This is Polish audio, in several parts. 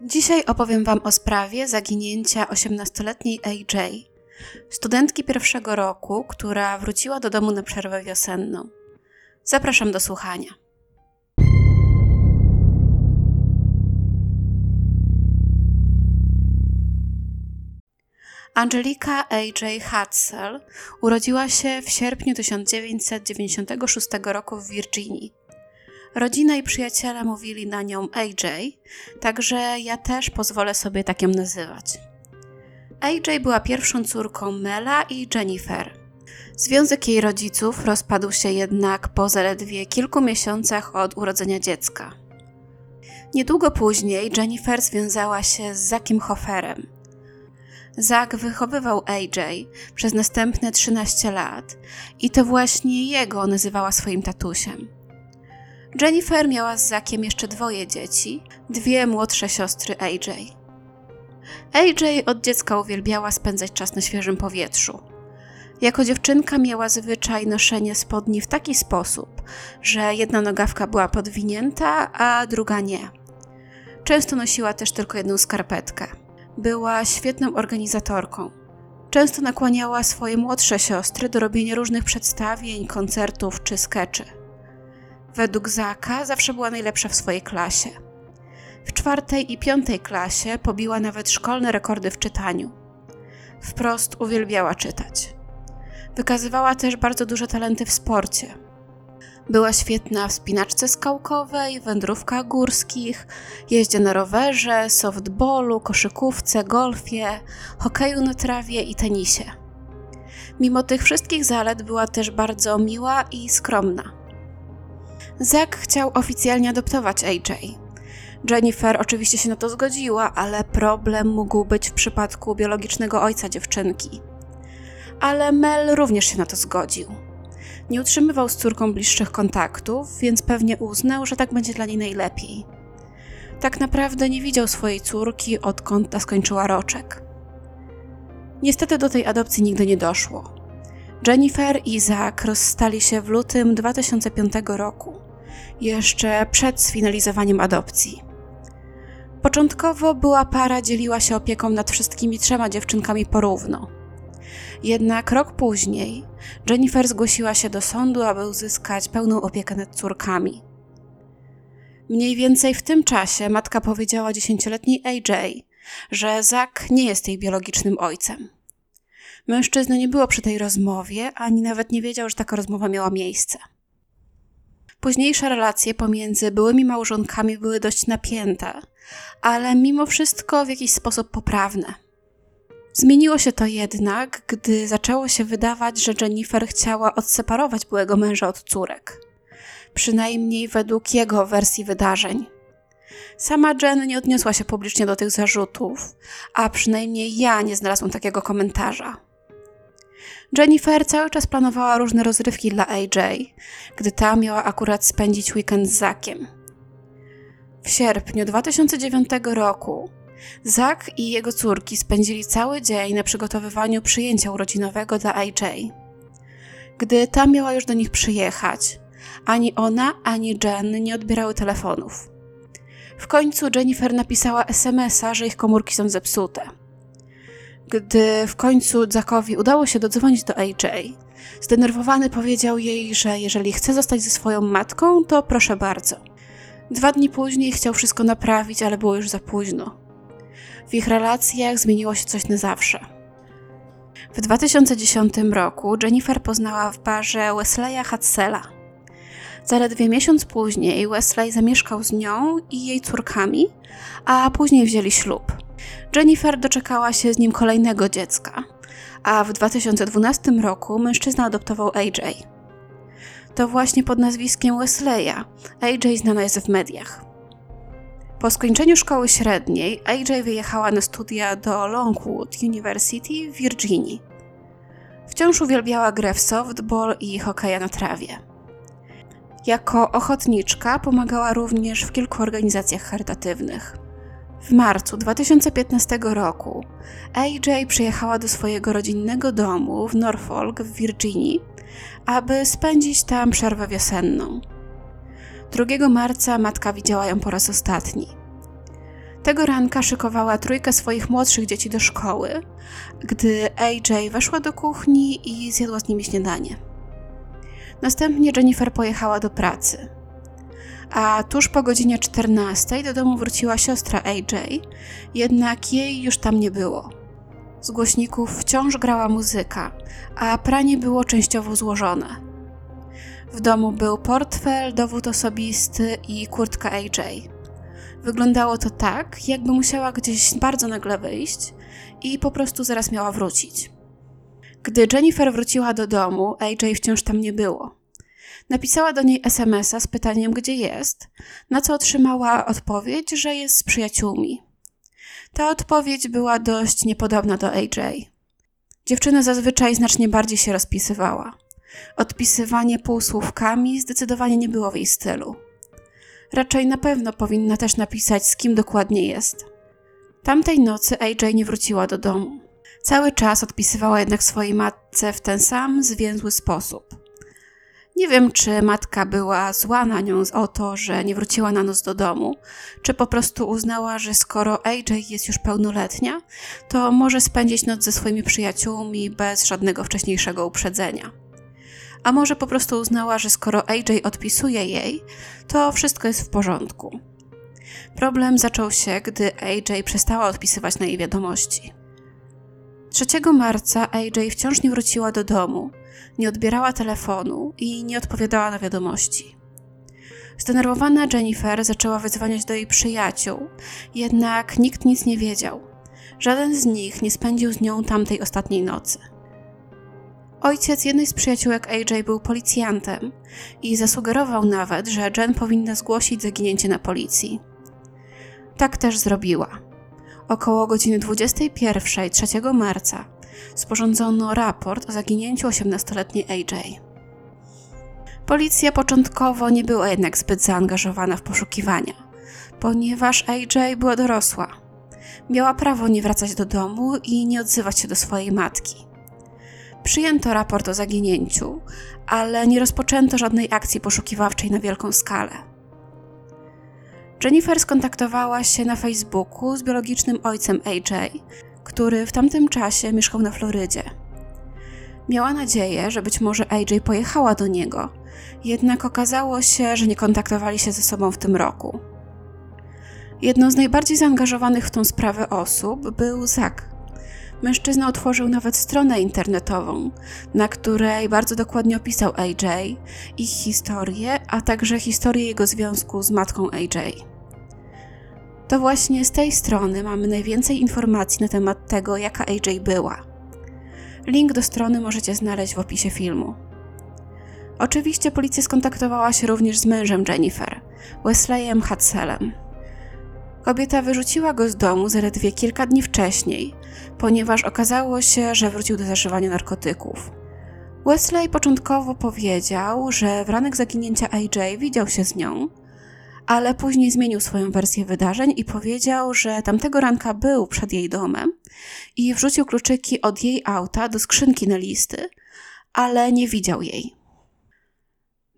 Dzisiaj opowiem Wam o sprawie zaginięcia 18-letniej AJ, studentki pierwszego roku, która wróciła do domu na przerwę wiosenną. Zapraszam do słuchania. Angelika A.J. Hatzel urodziła się w sierpniu 1996 roku w Virginii. Rodzina i przyjaciele mówili na nią AJ, także ja też pozwolę sobie tak ją nazywać. AJ była pierwszą córką Mela i Jennifer. Związek jej rodziców rozpadł się jednak po zaledwie kilku miesiącach od urodzenia dziecka. Niedługo później Jennifer związała się z Zakiem Hoferem. Zak wychowywał AJ przez następne 13 lat i to właśnie jego nazywała swoim tatusiem. Jennifer miała z Zakiem jeszcze dwoje dzieci, dwie młodsze siostry AJ. AJ od dziecka uwielbiała spędzać czas na świeżym powietrzu. Jako dziewczynka miała zwyczaj noszenia spodni w taki sposób, że jedna nogawka była podwinięta, a druga nie. Często nosiła też tylko jedną skarpetkę. Była świetną organizatorką. Często nakłaniała swoje młodsze siostry do robienia różnych przedstawień, koncertów czy skeczy. Według Zaka zawsze była najlepsza w swojej klasie. W czwartej i piątej klasie pobiła nawet szkolne rekordy w czytaniu. Wprost uwielbiała czytać. Wykazywała też bardzo duże talenty w sporcie. Była świetna w spinaczce skałkowej, wędrówkach górskich, jeździe na rowerze, softballu, koszykówce, golfie, hokeju na trawie i tenisie. Mimo tych wszystkich zalet była też bardzo miła i skromna. Zack chciał oficjalnie adoptować AJ. Jennifer oczywiście się na to zgodziła, ale problem mógł być w przypadku biologicznego ojca dziewczynki. Ale Mel również się na to zgodził. Nie utrzymywał z córką bliższych kontaktów, więc pewnie uznał, że tak będzie dla niej najlepiej. Tak naprawdę nie widział swojej córki, odkąd ta skończyła roczek. Niestety do tej adopcji nigdy nie doszło. Jennifer i Zach rozstali się w lutym 2005 roku jeszcze przed sfinalizowaniem adopcji. Początkowo była para dzieliła się opieką nad wszystkimi trzema dziewczynkami porówno. Jednak rok później Jennifer zgłosiła się do sądu, aby uzyskać pełną opiekę nad córkami. Mniej więcej w tym czasie matka powiedziała dziesięcioletniej AJ, że Zak nie jest jej biologicznym ojcem. Mężczyzna nie było przy tej rozmowie, ani nawet nie wiedział, że taka rozmowa miała miejsce. Późniejsze relacje pomiędzy byłymi małżonkami były dość napięte, ale mimo wszystko w jakiś sposób poprawne. Zmieniło się to jednak, gdy zaczęło się wydawać, że Jennifer chciała odseparować byłego męża od córek. Przynajmniej według jego wersji wydarzeń. Sama Jen nie odniosła się publicznie do tych zarzutów, a przynajmniej ja nie znalazłam takiego komentarza. Jennifer cały czas planowała różne rozrywki dla AJ, gdy ta miała akurat spędzić weekend z Zakiem. W sierpniu 2009 roku Zak i jego córki spędzili cały dzień na przygotowywaniu przyjęcia urodzinowego dla AJ. Gdy ta miała już do nich przyjechać, ani ona, ani Jen nie odbierały telefonów. W końcu Jennifer napisała SMS-a, że ich komórki są zepsute. Gdy w końcu Zackowi udało się dodzwonić do AJ, zdenerwowany powiedział jej, że jeżeli chce zostać ze swoją matką, to proszę bardzo. Dwa dni później chciał wszystko naprawić, ale było już za późno. W ich relacjach zmieniło się coś na zawsze. W 2010 roku Jennifer poznała w barze Wesleya Hatzela. Zaledwie miesiąc później Wesley zamieszkał z nią i jej córkami, a później wzięli ślub. Jennifer doczekała się z nim kolejnego dziecka, a w 2012 roku mężczyzna adoptował AJ. To właśnie pod nazwiskiem Wesleya AJ znana jest w mediach. Po skończeniu szkoły średniej AJ wyjechała na studia do Longwood University w Virginii. Wciąż uwielbiała grę w softball i hokeja na trawie. Jako ochotniczka pomagała również w kilku organizacjach charytatywnych. W marcu 2015 roku AJ przyjechała do swojego rodzinnego domu w Norfolk w Virginii, aby spędzić tam przerwę wiosenną. 2 marca matka widziała ją po raz ostatni. Tego ranka szykowała trójkę swoich młodszych dzieci do szkoły, gdy AJ weszła do kuchni i zjadła z nimi śniadanie. Następnie Jennifer pojechała do pracy. A tuż po godzinie 14 do domu wróciła siostra AJ, jednak jej już tam nie było. Z głośników wciąż grała muzyka, a pranie było częściowo złożone. W domu był portfel, dowód osobisty i kurtka AJ. Wyglądało to tak, jakby musiała gdzieś bardzo nagle wyjść i po prostu zaraz miała wrócić. Gdy Jennifer wróciła do domu, AJ wciąż tam nie było. Napisała do niej SMS-a z pytaniem, gdzie jest, na co otrzymała odpowiedź, że jest z przyjaciółmi. Ta odpowiedź była dość niepodobna do AJ. Dziewczyna zazwyczaj znacznie bardziej się rozpisywała. Odpisywanie półsłówkami zdecydowanie nie było w jej stylu. Raczej na pewno powinna też napisać, z kim dokładnie jest. Tamtej nocy AJ nie wróciła do domu. Cały czas odpisywała jednak swojej matce w ten sam zwięzły sposób. Nie wiem, czy matka była zła na nią o to, że nie wróciła na noc do domu, czy po prostu uznała, że skoro AJ jest już pełnoletnia, to może spędzić noc ze swoimi przyjaciółmi bez żadnego wcześniejszego uprzedzenia. A może po prostu uznała, że skoro AJ odpisuje jej, to wszystko jest w porządku. Problem zaczął się, gdy AJ przestała odpisywać na jej wiadomości. 3 marca AJ wciąż nie wróciła do domu, nie odbierała telefonu i nie odpowiadała na wiadomości. Zdenerwowana Jennifer zaczęła wyzwaniać do jej przyjaciół, jednak nikt nic nie wiedział. Żaden z nich nie spędził z nią tamtej ostatniej nocy. Ojciec jednej z przyjaciółek AJ był policjantem i zasugerował nawet, że Jen powinna zgłosić zaginięcie na policji. Tak też zrobiła. Około godziny 21 3 marca sporządzono raport o zaginięciu 18-letniej AJ. Policja początkowo nie była jednak zbyt zaangażowana w poszukiwania, ponieważ AJ była dorosła. Miała prawo nie wracać do domu i nie odzywać się do swojej matki. Przyjęto raport o zaginięciu, ale nie rozpoczęto żadnej akcji poszukiwawczej na wielką skalę. Jennifer skontaktowała się na Facebooku z biologicznym ojcem AJ, który w tamtym czasie mieszkał na Florydzie. Miała nadzieję, że być może AJ pojechała do niego, jednak okazało się, że nie kontaktowali się ze sobą w tym roku. Jedną z najbardziej zaangażowanych w tą sprawę osób był Zach. Mężczyzna otworzył nawet stronę internetową, na której bardzo dokładnie opisał AJ, ich historię, a także historię jego związku z matką AJ. To właśnie z tej strony mamy najwięcej informacji na temat tego, jaka AJ była. Link do strony możecie znaleźć w opisie filmu. Oczywiście policja skontaktowała się również z mężem Jennifer, Wesleyem Hatzelem. Kobieta wyrzuciła go z domu zaledwie kilka dni wcześniej, ponieważ okazało się, że wrócił do zażywania narkotyków. Wesley początkowo powiedział, że w ranek zaginięcia AJ widział się z nią, ale później zmienił swoją wersję wydarzeń i powiedział, że tamtego ranka był przed jej domem i wrzucił kluczyki od jej auta do skrzynki na listy, ale nie widział jej.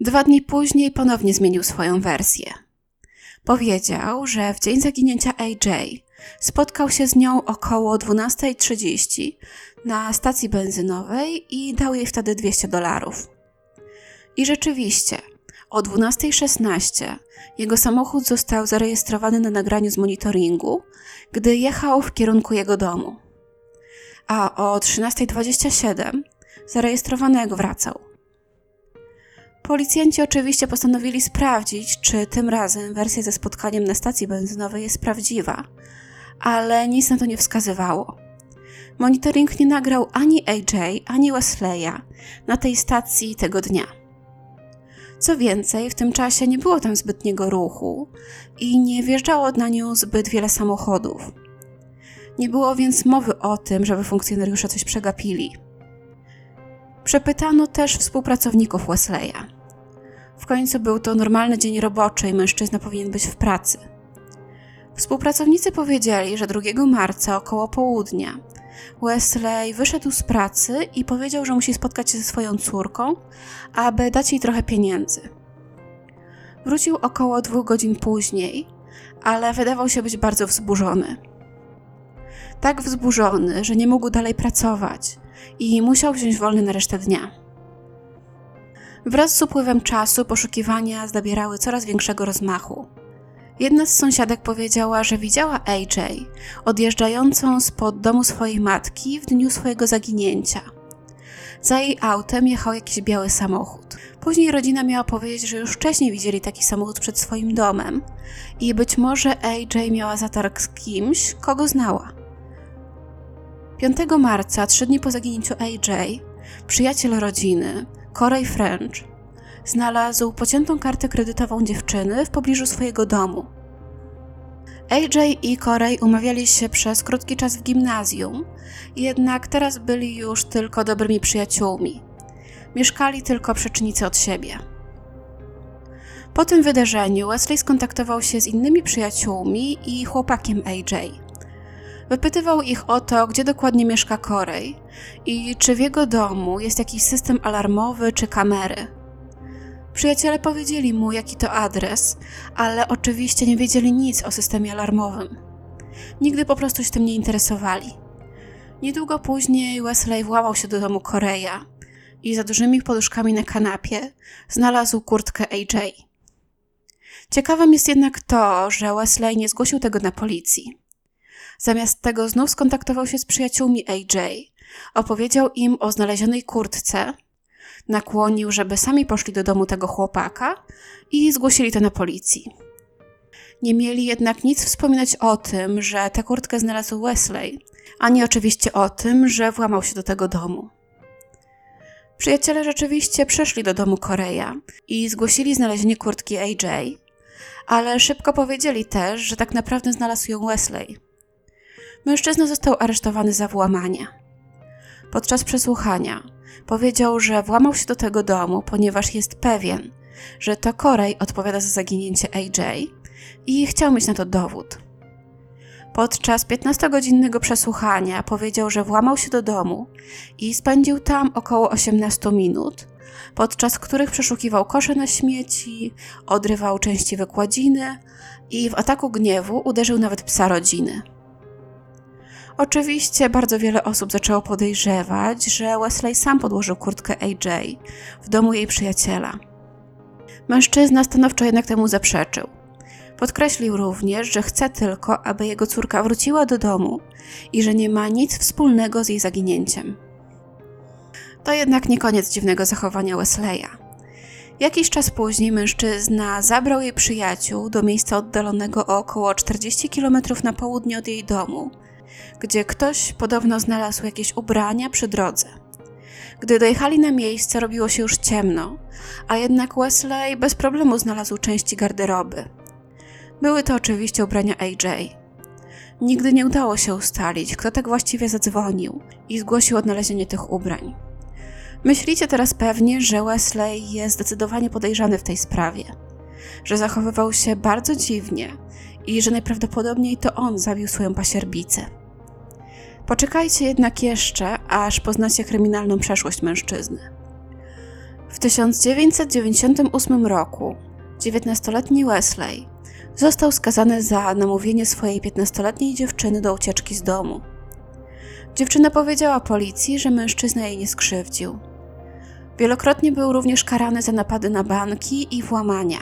Dwa dni później ponownie zmienił swoją wersję. Powiedział, że w dzień zaginięcia AJ spotkał się z nią około 12.30 na stacji benzynowej i dał jej wtedy 200 dolarów. I rzeczywiście, o 12.16 jego samochód został zarejestrowany na nagraniu z monitoringu, gdy jechał w kierunku jego domu. A o 13.27 zarejestrowano jak wracał. Policjanci oczywiście postanowili sprawdzić, czy tym razem wersja ze spotkaniem na stacji benzynowej jest prawdziwa, ale nic na to nie wskazywało. Monitoring nie nagrał ani AJ, ani Wesleya na tej stacji tego dnia. Co więcej, w tym czasie nie było tam zbytniego ruchu i nie wjeżdżało na nią zbyt wiele samochodów. Nie było więc mowy o tym, żeby funkcjonariusze coś przegapili. Przepytano też współpracowników Wesleya. W końcu był to normalny dzień roboczy i mężczyzna powinien być w pracy. Współpracownicy powiedzieli, że 2 marca około południa Wesley wyszedł z pracy i powiedział, że musi spotkać się ze swoją córką, aby dać jej trochę pieniędzy. Wrócił około dwóch godzin później, ale wydawał się być bardzo wzburzony. Tak wzburzony, że nie mógł dalej pracować i musiał wziąć wolny na resztę dnia. Wraz z upływem czasu poszukiwania zdabierały coraz większego rozmachu. Jedna z sąsiadek powiedziała, że widziała AJ odjeżdżającą spod domu swojej matki w dniu swojego zaginięcia. Za jej autem jechał jakiś biały samochód. Później rodzina miała powiedzieć, że już wcześniej widzieli taki samochód przed swoim domem i być może AJ miała zatarg z kimś, kogo znała. 5 marca, trzy dni po zaginięciu AJ, przyjaciel rodziny, Corey French, znalazł pociętą kartę kredytową dziewczyny w pobliżu swojego domu. AJ i Corey umawiali się przez krótki czas w gimnazjum, jednak teraz byli już tylko dobrymi przyjaciółmi. Mieszkali tylko przecznicy od siebie. Po tym wydarzeniu Wesley skontaktował się z innymi przyjaciółmi i chłopakiem AJ. Wypytywał ich o to, gdzie dokładnie mieszka Corey i czy w jego domu jest jakiś system alarmowy czy kamery. Przyjaciele powiedzieli mu, jaki to adres, ale oczywiście nie wiedzieli nic o systemie alarmowym. Nigdy po prostu się tym nie interesowali. Niedługo później Wesley włamał się do domu Koreja i za dużymi poduszkami na kanapie znalazł kurtkę AJ. Ciekawym jest jednak to, że Wesley nie zgłosił tego na policji. Zamiast tego znów skontaktował się z przyjaciółmi AJ, opowiedział im o znalezionej kurtce nakłonił, żeby sami poszli do domu tego chłopaka i zgłosili to na policji. Nie mieli jednak nic wspominać o tym, że tę kurtkę znalazł Wesley, ani oczywiście o tym, że włamał się do tego domu. Przyjaciele rzeczywiście przeszli do domu Koreja i zgłosili znalezienie kurtki AJ, ale szybko powiedzieli też, że tak naprawdę znalazł ją Wesley. Mężczyzna został aresztowany za włamanie. Podczas przesłuchania Powiedział, że włamał się do tego domu, ponieważ jest pewien, że to Korej odpowiada za zaginięcie AJ i chciał mieć na to dowód. Podczas 15-godzinnego przesłuchania powiedział, że włamał się do domu i spędził tam około 18 minut, podczas których przeszukiwał kosze na śmieci, odrywał części wykładziny i w ataku gniewu uderzył nawet psa rodziny. Oczywiście bardzo wiele osób zaczęło podejrzewać, że Wesley sam podłożył kurtkę AJ w domu jej przyjaciela. Mężczyzna stanowczo jednak temu zaprzeczył. Podkreślił również, że chce tylko, aby jego córka wróciła do domu i że nie ma nic wspólnego z jej zaginięciem. To jednak nie koniec dziwnego zachowania Wesleya. Jakiś czas później mężczyzna zabrał jej przyjaciół do miejsca oddalonego o około 40 km na południe od jej domu, gdzie ktoś podobno znalazł jakieś ubrania przy drodze. Gdy dojechali na miejsce, robiło się już ciemno, a jednak Wesley bez problemu znalazł części garderoby. Były to oczywiście ubrania AJ. Nigdy nie udało się ustalić, kto tak właściwie zadzwonił i zgłosił odnalezienie tych ubrań. Myślicie teraz pewnie, że Wesley jest zdecydowanie podejrzany w tej sprawie, że zachowywał się bardzo dziwnie i że najprawdopodobniej to on zabił swoją pasierbicę. Poczekajcie jednak jeszcze, aż poznacie kryminalną przeszłość mężczyzny. W 1998 roku 19-letni Wesley został skazany za namówienie swojej 15-letniej dziewczyny do ucieczki z domu. Dziewczyna powiedziała policji, że mężczyzna jej nie skrzywdził. Wielokrotnie był również karany za napady na banki i włamania.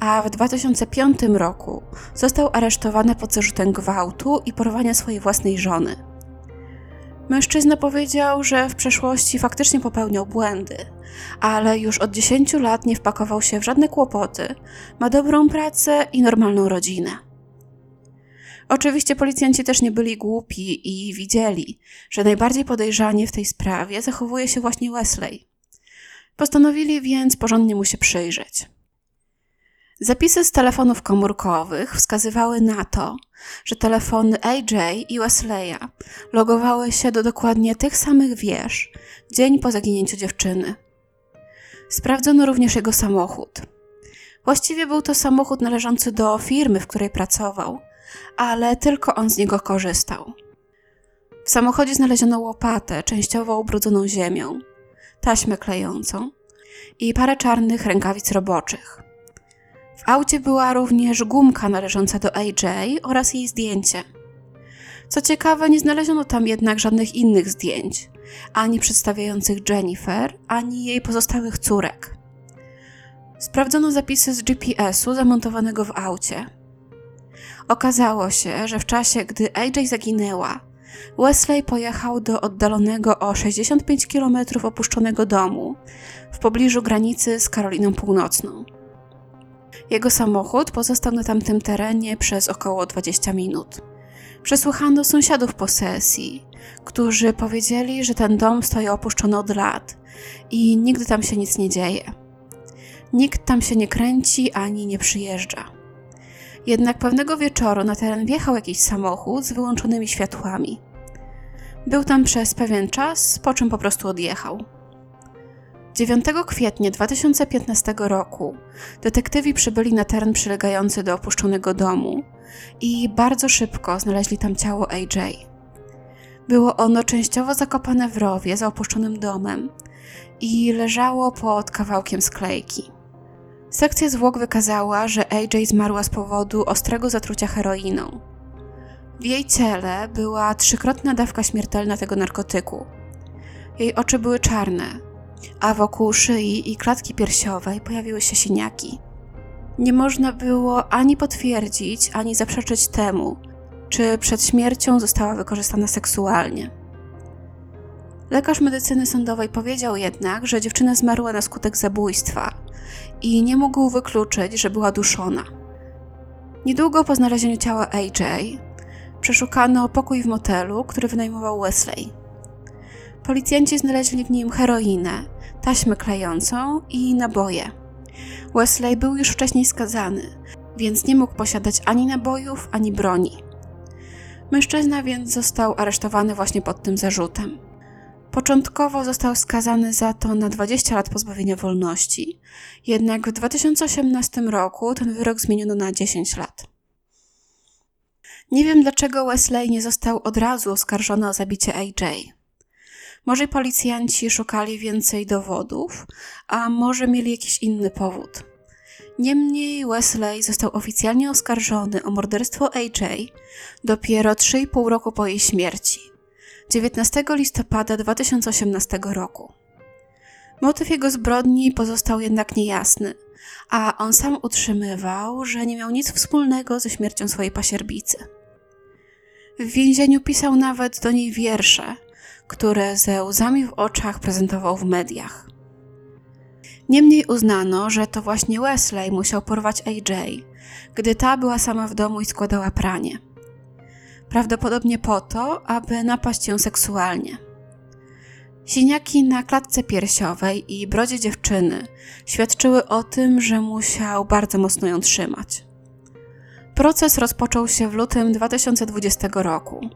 A w 2005 roku został aresztowany pod zarzutem gwałtu i porwania swojej własnej żony. Mężczyzna powiedział, że w przeszłości faktycznie popełniał błędy, ale już od 10 lat nie wpakował się w żadne kłopoty, ma dobrą pracę i normalną rodzinę. Oczywiście policjanci też nie byli głupi i widzieli, że najbardziej podejrzanie w tej sprawie zachowuje się właśnie Wesley. Postanowili więc porządnie mu się przyjrzeć. Zapisy z telefonów komórkowych wskazywały na to, że telefony AJ i Wesleya logowały się do dokładnie tych samych wież dzień po zaginięciu dziewczyny. Sprawdzono również jego samochód. Właściwie był to samochód należący do firmy, w której pracował, ale tylko on z niego korzystał. W samochodzie znaleziono łopatę, częściowo ubrudzoną ziemią, taśmę klejącą i parę czarnych rękawic roboczych. W aucie była również gumka należąca do AJ oraz jej zdjęcie. Co ciekawe, nie znaleziono tam jednak żadnych innych zdjęć, ani przedstawiających Jennifer, ani jej pozostałych córek. Sprawdzono zapisy z GPS-u zamontowanego w aucie. Okazało się, że w czasie, gdy AJ zaginęła, Wesley pojechał do oddalonego o 65 km opuszczonego domu w pobliżu granicy z Karoliną Północną. Jego samochód pozostał na tamtym terenie przez około 20 minut. Przesłuchano sąsiadów posesji, którzy powiedzieli, że ten dom stoi opuszczony od lat i nigdy tam się nic nie dzieje. Nikt tam się nie kręci ani nie przyjeżdża. Jednak pewnego wieczoru na teren wjechał jakiś samochód z wyłączonymi światłami. Był tam przez pewien czas, po czym po prostu odjechał. 9 kwietnia 2015 roku detektywi przybyli na teren przylegający do opuszczonego domu i bardzo szybko znaleźli tam ciało AJ. Było ono częściowo zakopane w rowie za opuszczonym domem i leżało pod kawałkiem sklejki. Sekcja zwłok wykazała, że AJ zmarła z powodu ostrego zatrucia heroiną. W jej ciele była trzykrotna dawka śmiertelna tego narkotyku. Jej oczy były czarne, a wokół szyi i klatki piersiowej pojawiły się siniaki. Nie można było ani potwierdzić, ani zaprzeczyć temu, czy przed śmiercią została wykorzystana seksualnie. Lekarz medycyny sądowej powiedział jednak, że dziewczyna zmarła na skutek zabójstwa i nie mógł wykluczyć, że była duszona. Niedługo po znalezieniu ciała AJ przeszukano pokój w motelu, który wynajmował Wesley. Policjanci znaleźli w nim heroinę, taśmę klejącą i naboje. Wesley był już wcześniej skazany, więc nie mógł posiadać ani nabojów, ani broni. Mężczyzna więc został aresztowany właśnie pod tym zarzutem. Początkowo został skazany za to na 20 lat pozbawienia wolności, jednak w 2018 roku ten wyrok zmieniono na 10 lat. Nie wiem dlaczego Wesley nie został od razu oskarżony o zabicie AJ. Może policjanci szukali więcej dowodów, a może mieli jakiś inny powód. Niemniej Wesley został oficjalnie oskarżony o morderstwo AJ dopiero 3,5 roku po jej śmierci, 19 listopada 2018 roku. Motyw jego zbrodni pozostał jednak niejasny, a on sam utrzymywał, że nie miał nic wspólnego ze śmiercią swojej pasierbicy. W więzieniu pisał nawet do niej wiersze, które ze łzami w oczach prezentował w mediach. Niemniej uznano, że to właśnie Wesley musiał porwać AJ, gdy ta była sama w domu i składała pranie. Prawdopodobnie po to, aby napaść ją seksualnie. Siniaki na klatce piersiowej i brodzie dziewczyny świadczyły o tym, że musiał bardzo mocno ją trzymać. Proces rozpoczął się w lutym 2020 roku.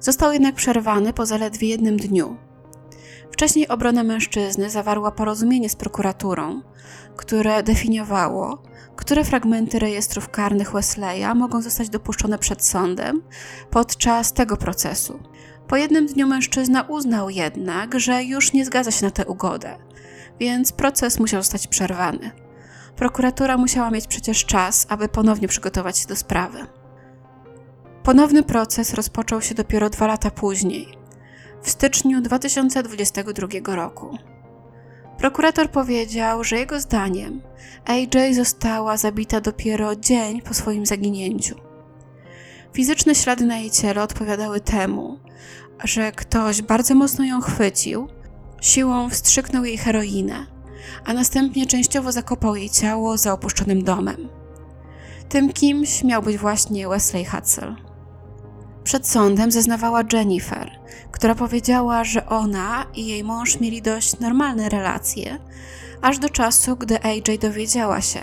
Został jednak przerwany po zaledwie jednym dniu. Wcześniej obrona mężczyzny zawarła porozumienie z prokuraturą, które definiowało, które fragmenty rejestrów karnych Wesleya mogą zostać dopuszczone przed sądem podczas tego procesu. Po jednym dniu mężczyzna uznał jednak, że już nie zgadza się na tę ugodę, więc proces musiał zostać przerwany. Prokuratura musiała mieć przecież czas, aby ponownie przygotować się do sprawy. Ponowny proces rozpoczął się dopiero dwa lata później, w styczniu 2022 roku. Prokurator powiedział, że jego zdaniem AJ została zabita dopiero dzień po swoim zaginięciu. Fizyczne ślady na jej ciele odpowiadały temu, że ktoś bardzo mocno ją chwycił, siłą wstrzyknął jej heroinę, a następnie częściowo zakopał jej ciało za opuszczonym domem. Tym kimś miał być właśnie Wesley Hutzel. Przed sądem zeznawała Jennifer, która powiedziała, że ona i jej mąż mieli dość normalne relacje, aż do czasu, gdy AJ dowiedziała się,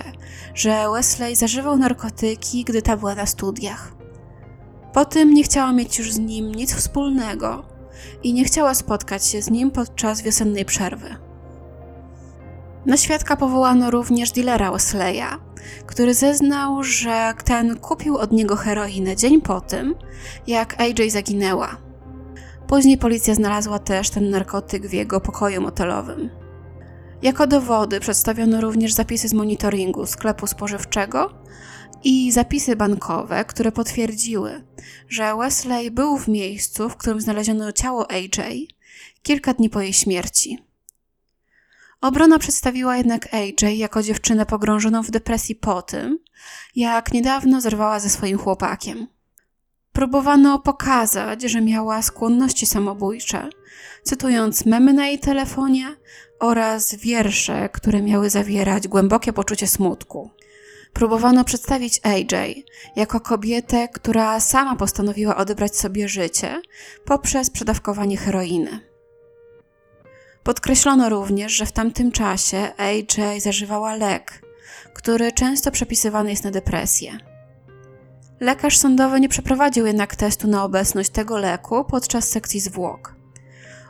że Wesley zażywał narkotyki, gdy ta była na studiach. Po tym nie chciała mieć już z nim nic wspólnego i nie chciała spotkać się z nim podczas wiosennej przerwy. Na świadka powołano również dealera Wesleya, który zeznał, że ten kupił od niego heroinę dzień po tym, jak AJ zaginęła. Później policja znalazła też ten narkotyk w jego pokoju motelowym. Jako dowody przedstawiono również zapisy z monitoringu sklepu spożywczego i zapisy bankowe, które potwierdziły, że Wesley był w miejscu, w którym znaleziono ciało AJ kilka dni po jej śmierci. Obrona przedstawiła jednak AJ jako dziewczynę pogrążoną w depresji po tym, jak niedawno zerwała ze swoim chłopakiem. Próbowano pokazać, że miała skłonności samobójcze, cytując memy na jej telefonie oraz wiersze, które miały zawierać głębokie poczucie smutku. Próbowano przedstawić AJ jako kobietę, która sama postanowiła odebrać sobie życie poprzez przedawkowanie heroiny. Podkreślono również, że w tamtym czasie AJ zażywała lek, który często przepisywany jest na depresję. Lekarz sądowy nie przeprowadził jednak testu na obecność tego leku podczas sekcji zwłok.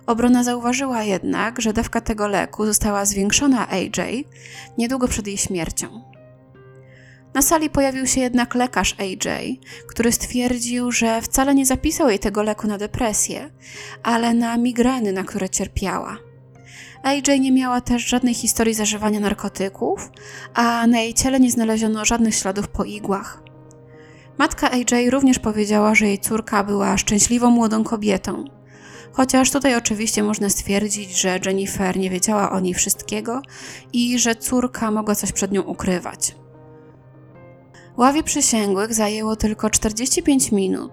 Obrona zauważyła jednak, że dawka tego leku została zwiększona AJ niedługo przed jej śmiercią. Na sali pojawił się jednak lekarz AJ, który stwierdził, że wcale nie zapisał jej tego leku na depresję, ale na migreny, na które cierpiała. AJ nie miała też żadnej historii zażywania narkotyków, a na jej ciele nie znaleziono żadnych śladów po igłach. Matka AJ również powiedziała, że jej córka była szczęśliwą młodą kobietą. Chociaż tutaj oczywiście można stwierdzić, że Jennifer nie wiedziała o niej wszystkiego i że córka mogła coś przed nią ukrywać. Ławie przysięgłych zajęło tylko 45 minut,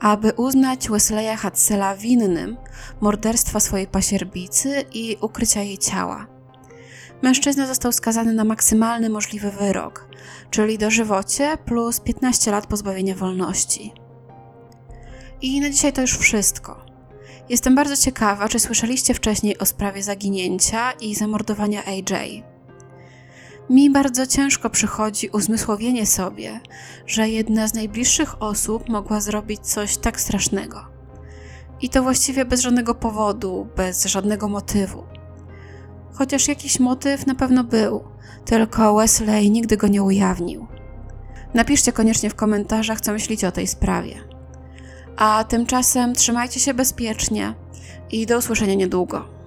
aby uznać Wesleya Hadsela winnym morderstwa swojej pasierbicy i ukrycia jej ciała. Mężczyzna został skazany na maksymalny możliwy wyrok, czyli dożywocie plus 15 lat pozbawienia wolności. I na dzisiaj to już wszystko. Jestem bardzo ciekawa, czy słyszeliście wcześniej o sprawie zaginięcia i zamordowania AJ. Mi bardzo ciężko przychodzi uzmysłowienie sobie, że jedna z najbliższych osób mogła zrobić coś tak strasznego. I to właściwie bez żadnego powodu, bez żadnego motywu. Chociaż jakiś motyw na pewno był, tylko Wesley nigdy go nie ujawnił. Napiszcie koniecznie w komentarzach, co myślicie o tej sprawie. A tymczasem trzymajcie się bezpiecznie i do usłyszenia niedługo.